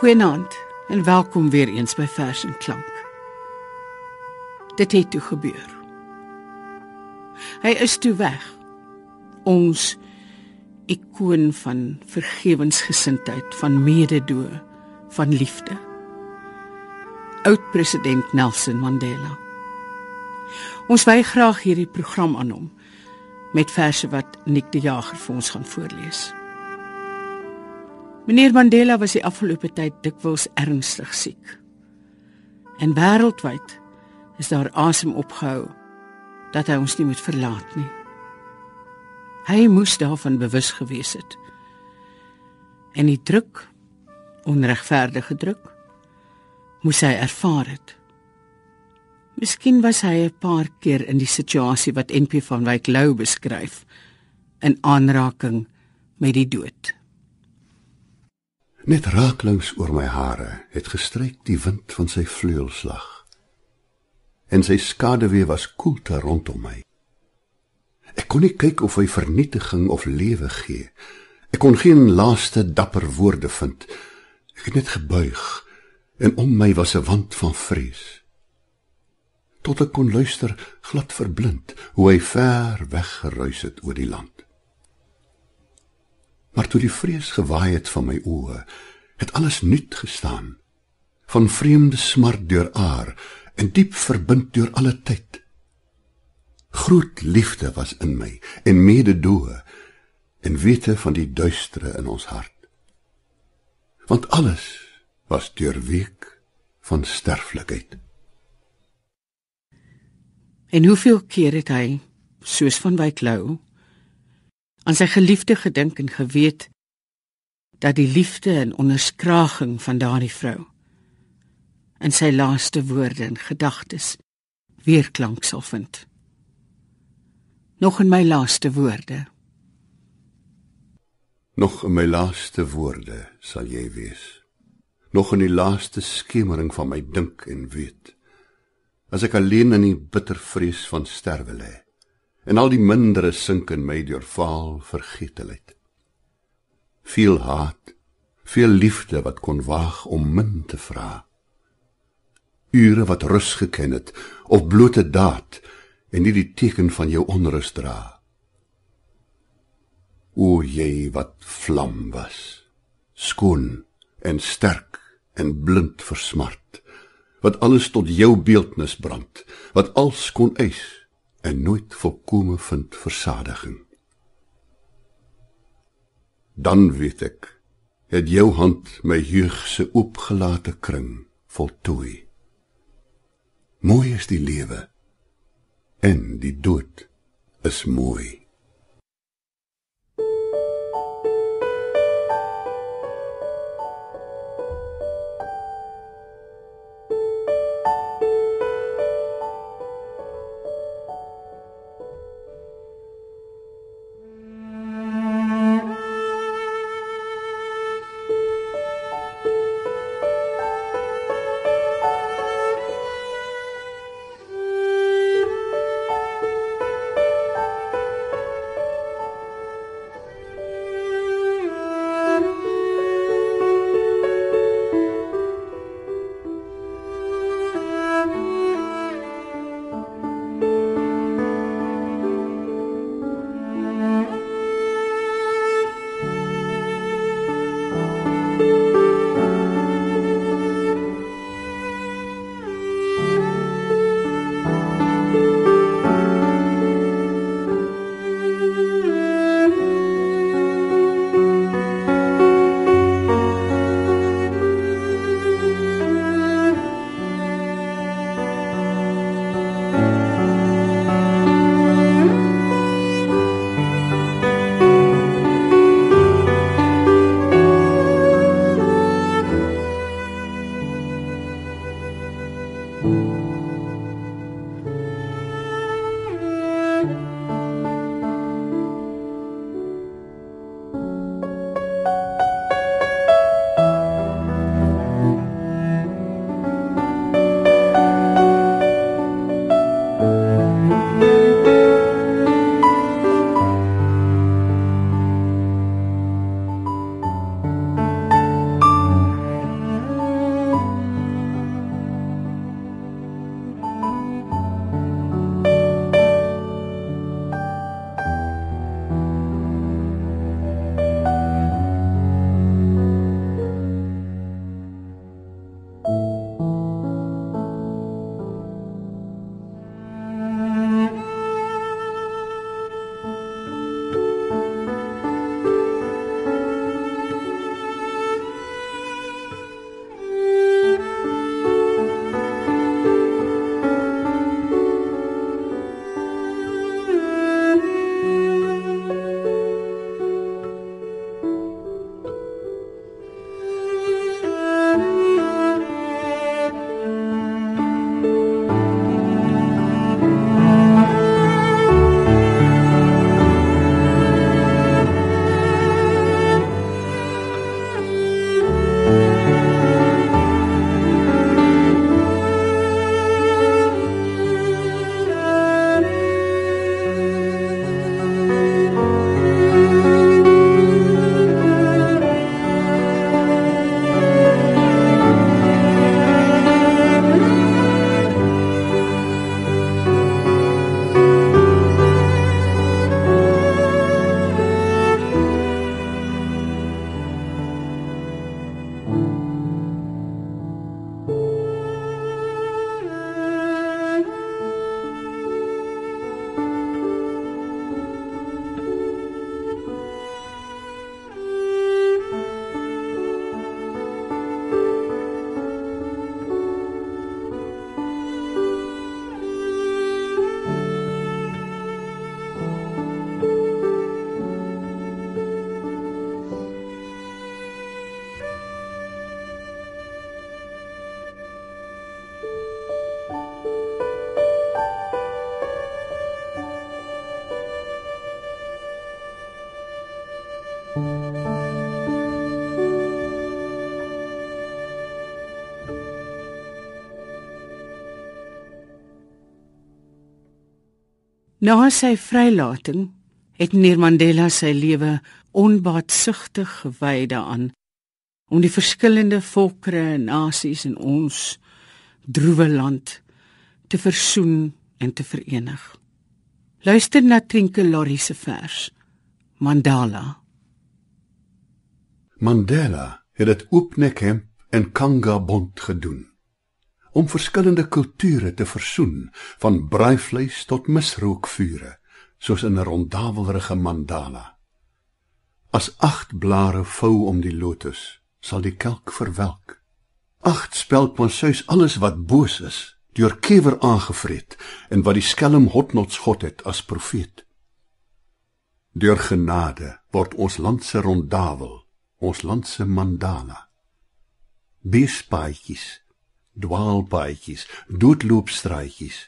Goeienaand en welkom weer eens by Vers en Klank. Dit het toe gebeur. Hy is toe weg. Ons ikoon van vergewensgesindheid, van mededoe, van liefde. Oud president Nelson Mandela. Ons wy graag hierdie program aan hom met verse wat Nick die Jager vir ons gaan voorlees. Meneer Mandela was die afgelope tyd dikwels ernstig siek. En wêreldwyd is daar asem opgehou dat hy ons nie moet verlaat nie. Hy moes daarvan bewus gewees het. En die druk, onregverdige druk, moes hy ervaar het. Miskien was hy 'n paar keer in die situasie wat NP van Wyk Lou beskryf in aanraking met die dood. Net raaklings oor my hare het gestryk die wind van sy vleuelslag. En sy skaduwee was koelte rondom my. Ek kon nie kyk of hy vernietiging of lewe gee. Ek kon geen laaste dapper woorde vind. Ek het net gebuig en om my was 'n wand van vrees. Tot ek kon luister, glad verblind, hoe hy ver weg geruis het oor die land. Maar toe die vrees gewaai het van my oë, het alles nuut gestaan. Van vreemde smart deur aar en diep verbind deur alle tyd. Groot liefde was in my en mededoe en wete van die duistere in ons hart. Want alles was deurweek van sterflikheid. En hoeveel keer het hy soos van Wyklou aan sy geliefde gedink en geweet dat die liefde en onderskraging van daardie vrou in sy laaste woorde en gedagtes weer klank sal vind. Nog in my laaste woorde. Nog in my laaste woorde sal jy wees. Nog in die laaste skemering van my dink en weet. As ek alleen in die bitter vrees van sterwe lê en al die mindere sink in my deur vaal vergetelikheid. Veel haat, veel liefde wat kon waag om min te vra. Ure wat rus geken het of blote daad en nie die teken van jou onrus dra. O jy wat vlam was, skoon en sterk en blind vir smart, wat alles tot jou beeldnis brand, wat als kon eis en nooit volkome vind versadiging. Dan weet ek, het jou hand my jeug se oopgelate kring voltooi. Mooi is die lewe en die dood is mooi. Na sy vrylating het meneer Mandela sy lewe onbaatsugtig gewy daaraan om die verskillende volkere en nasies in ons droewe land te versoen en te verenig. Luister na Trinke Lorry se vers Mandala. Mandela het dit oopnek hemp en kanga bond gedoen om verskillende kulture te versoen van braaivleis tot misrookvure soos in 'n rondavelrige mandala. As agt blare vou om die lotus sal die kelk verwelk. Agt speld monsuis alles wat boos is deur kewer aangevreet en wat die skelm hotnots god het as profeet. Deur genade word ons land se rondavel ons land se mandala. Bespaatjies dwaalpaadjies, doodloopstraatjies,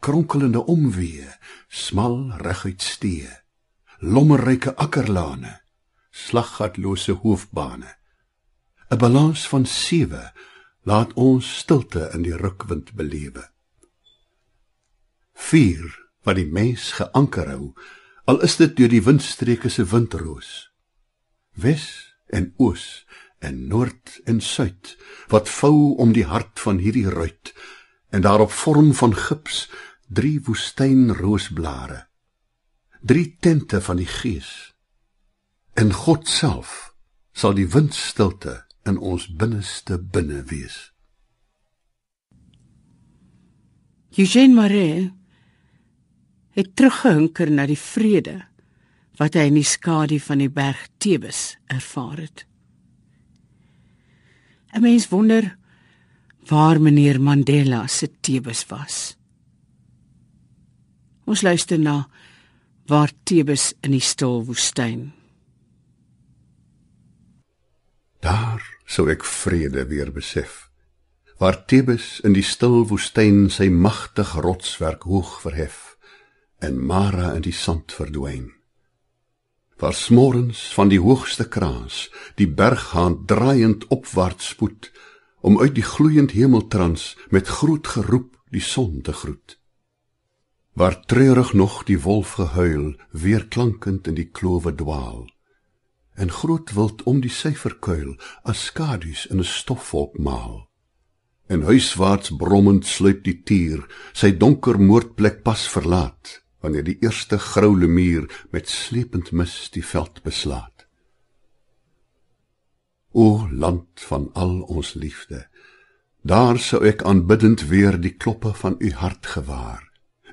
kronkelende omweë, smal reguit stee, lommerryke akkerlane, slaggatlose hoofbane. 'n Balans van sewe laat ons stilte in die rukwind belewe. Vier wat die mens geanker hou, al is dit deur die windstreke se windroos. Wes en oos en noord en suid wat vou om die hart van hierdie ruit en daarop vorm van gips drie woestynroosblare drie tente van die gees. En God self sal die windstilte in ons binneste binne wees. Eugène Maree het teruggehunker na die vrede wat hy in die skadu van die berg Tebes ervaar het 'n Mens wonder waar meneer Mandela se Tebes was. Ons luister na waar Tebes in die stil woestyn. Daar sou ek vrede weer besef. Waar Tebes in die stil woestyn sy magtig rotswerk hoog verhef en Mara in die sand verdwyn waar smorens van die hoogste kraas die berghaan draaiend opwaarts spoed om uit die gloeiend hemeltrans met groot geroep die son te groet. Waar treurig nog die wolf gehuil weer klankend in die klowe dwaal. En groot wild om die syferkuil as skadu's in 'n stofwolk maal. En huiswaarts brommend sluip die tier sy donker moordplek pas verlaat wanneer die eerste grou lemuur met slepend mis die veld beslaat. O land van al ons liefde, daar sou ek aanbiddend weer die kloppe van u hart gewaar,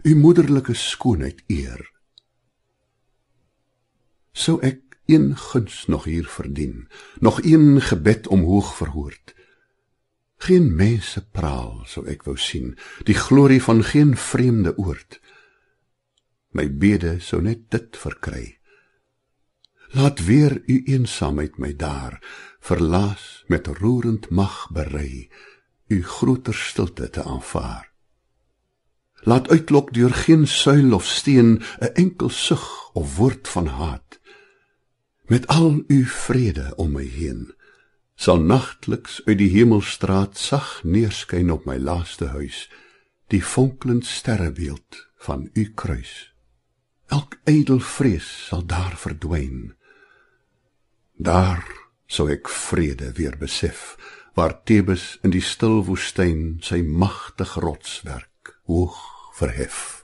u moederlike skoonheid eer. Sou ek een guns nog hier verdien, nog een gebed omhoog verhoord. Geen mense praal sou ek wou sien, die glorie van geen vreemde oord my bede sou net dit verkry. Laat weer u eensaamheid my daar verlaas met roerend mag berei, u groter stilte te aanvaar. Laat uitlok deur geen suil of steen 'n enkel sug of woord van haat. Met al u vrede om my heen, sal nagtliks uit die hemelstraat sag neerskyn op my laaste huis, die fonkelend sterrebeeld van u kruis. Elk ydel vrees sal daar verdwyn. Daar sou ek vrede weer besef, waar Tebes in die stil woestyn sy magtige rotswerk hoog verhef.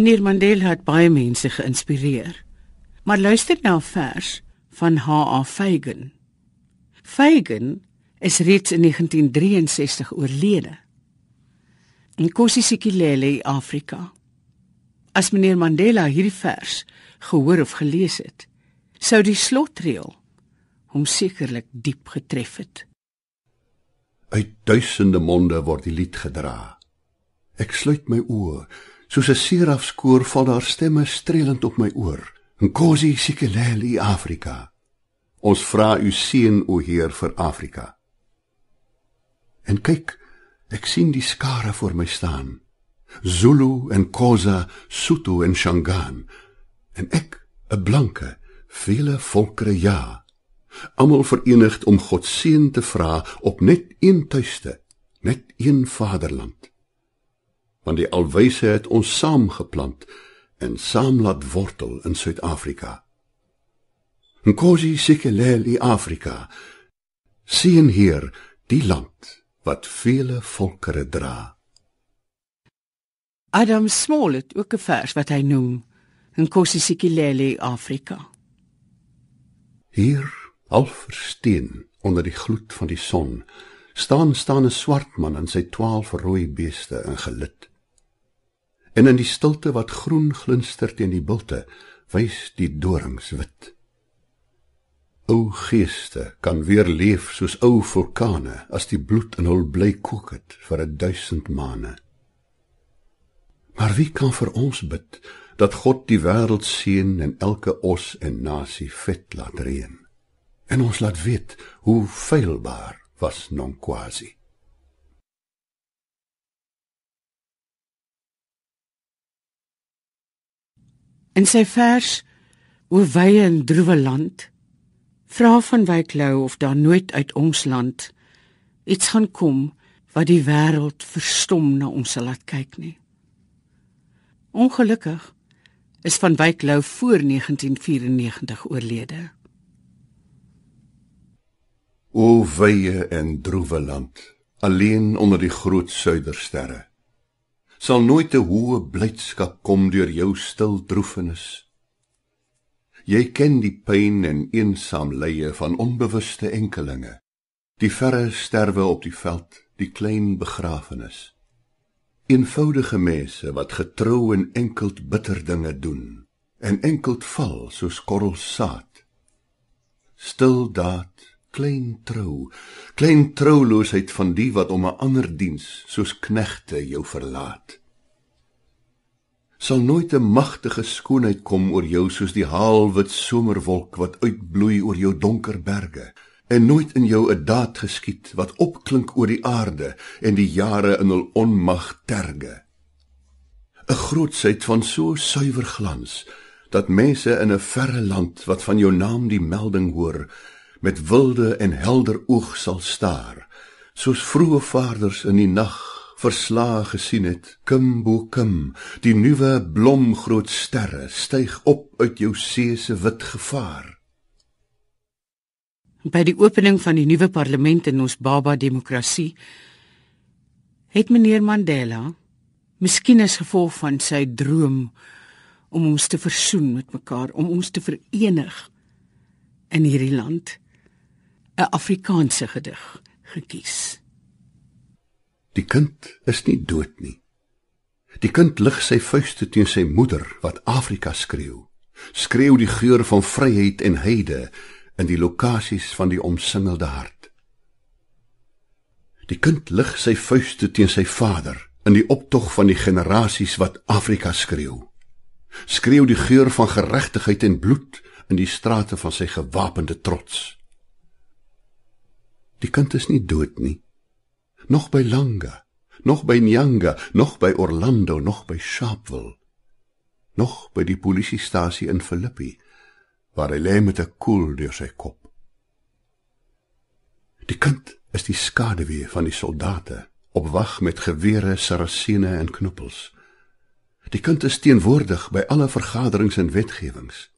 Meneer Mandela het baie mense geïnspireer. Maar luister na 'n vers van H.A. Fagan. Fagan is reeds in 1963 oorlede. In Kosi-Sikelele, Afrika. As meneer Mandela hierdie vers gehoor of gelees het, sou die slotreël hom sekerlik diep getref het. Uit duisende monde word die lied gedra. Ek sluit my oë, soos 'n serafskoor val daar stemme strelend op my oor. Nkosi Sikeleli Afrika. Ons vra u seën o Heer vir Afrika. En kyk, ek sien die skare voor my staan. Zulu en Khoza, Sotho en Shangaan. En ek, 'n blanke, vele volkere ja almal verenigd om God seën te vra op net een tuiste, net een vaderland. Want die alwyse het ons saamgeplant en saam laat wortel in Suid-Afrika. Nkosi sikeleli Afrika. Sien hier die land wat vele volkere dra. Adam Small het ook 'n vers wat hy noem Nkosi sikeleli Afrika. Hier half versteen onder die gloed van die son, staan staan 'n swart man in sy 12 rooi beeste in gelid. En in die stilte wat groen glinster teen die bulte, wys die dorings wit. O geeste kan weer leef soos ou vulkane as die bloed in hul bly kook het vir 'n duisend maande. Maar wie kan vir ons bid dat God die wêreld seën en elke os en nasie vet laat reën? en ons laat weet hoe feilbaar was Nonkwasi. In sy vers oor wye en droewe land vra van Wyk Lou of daar nooit uit ons land iets gaan kom wat die wêreld verstom na ons sal laat kyk nie. Ongelukkig is van Wyk Lou voor 1994 oorlede. O wye en droewe land, alleen onder die groot suidersterre. Sal nooit 'n hoë blydskap kom deur jou stil droefenis. Jy ken die pyn en eensaam lye van onbewuste enkelinge. Die verre sterwe op die veld, die klein begrafenis. Eenvoudige mense wat getrou en enkeld bitter dinge doen en enkeld val soos korrels saad. Stil daad klein trou, klein trouloosheid van die wat om 'n ander diens soos knegte jou verlaat. Sal nooit 'n magtige skoonheid kom oor jou soos die haalwit somerwolk wat uitbloei oor jou donker berge en nooit in jou 'n daad geskied wat opklink oor die aarde en die jare in hul onmag terge. 'n Grootsheid van so suiwer glans dat mense in 'n verre land wat van jou naam die melding hoor met wilde en helder oog sal staar soos vroeë vaders in die nag verslae gesien het kim bo kim die nuwe blomgroot sterre styg op uit jou see se wit gevaar. By die opening van die nuwe parlement in ons baba demokrasie het meneer Mandela miskien as gevolg van sy droom om ons te versoen met mekaar om ons te verenig in hierdie land 'n Afrikaanse gedig gekies. Die kind is nie dood nie. Die kind lig sy vuiste teen sy moeder wat Afrika skreeu. Skreeu die geur van vryheid en heide in die lokasies van die omsingelde hart. Die kind lig sy vuiste teen sy vader in die optog van die generasies wat Afrika skreeu. Skreeu die geur van geregtigheid en bloed in die strate van sy gewapende trots. Die kind is nie dood nie. Nog by Langa, nog by Nyanga, nog by Orlando, nog by Sharpeville. Nog by die polisiestasie in Filippi waar hy lê met 'n koel deur sy kop. Die kind is die skaduwee van die soldate op wag met gewere, sarasene en knoppels. Die kind is teenwoordig by alle vergaderings en wetgewings.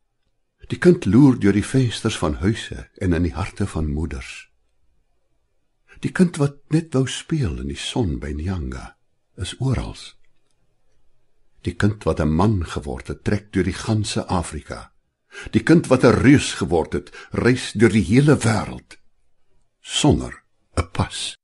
Die kind loer deur die vensters van huise en in die harte van moeders. Die kind wat net wou speel in die son by Nyanga is oral. Die kind wat 'n man geword het, trek deur die ganse Afrika. Die kind wat 'n reus geword het, reis deur die hele wêreld sonder 'n pas.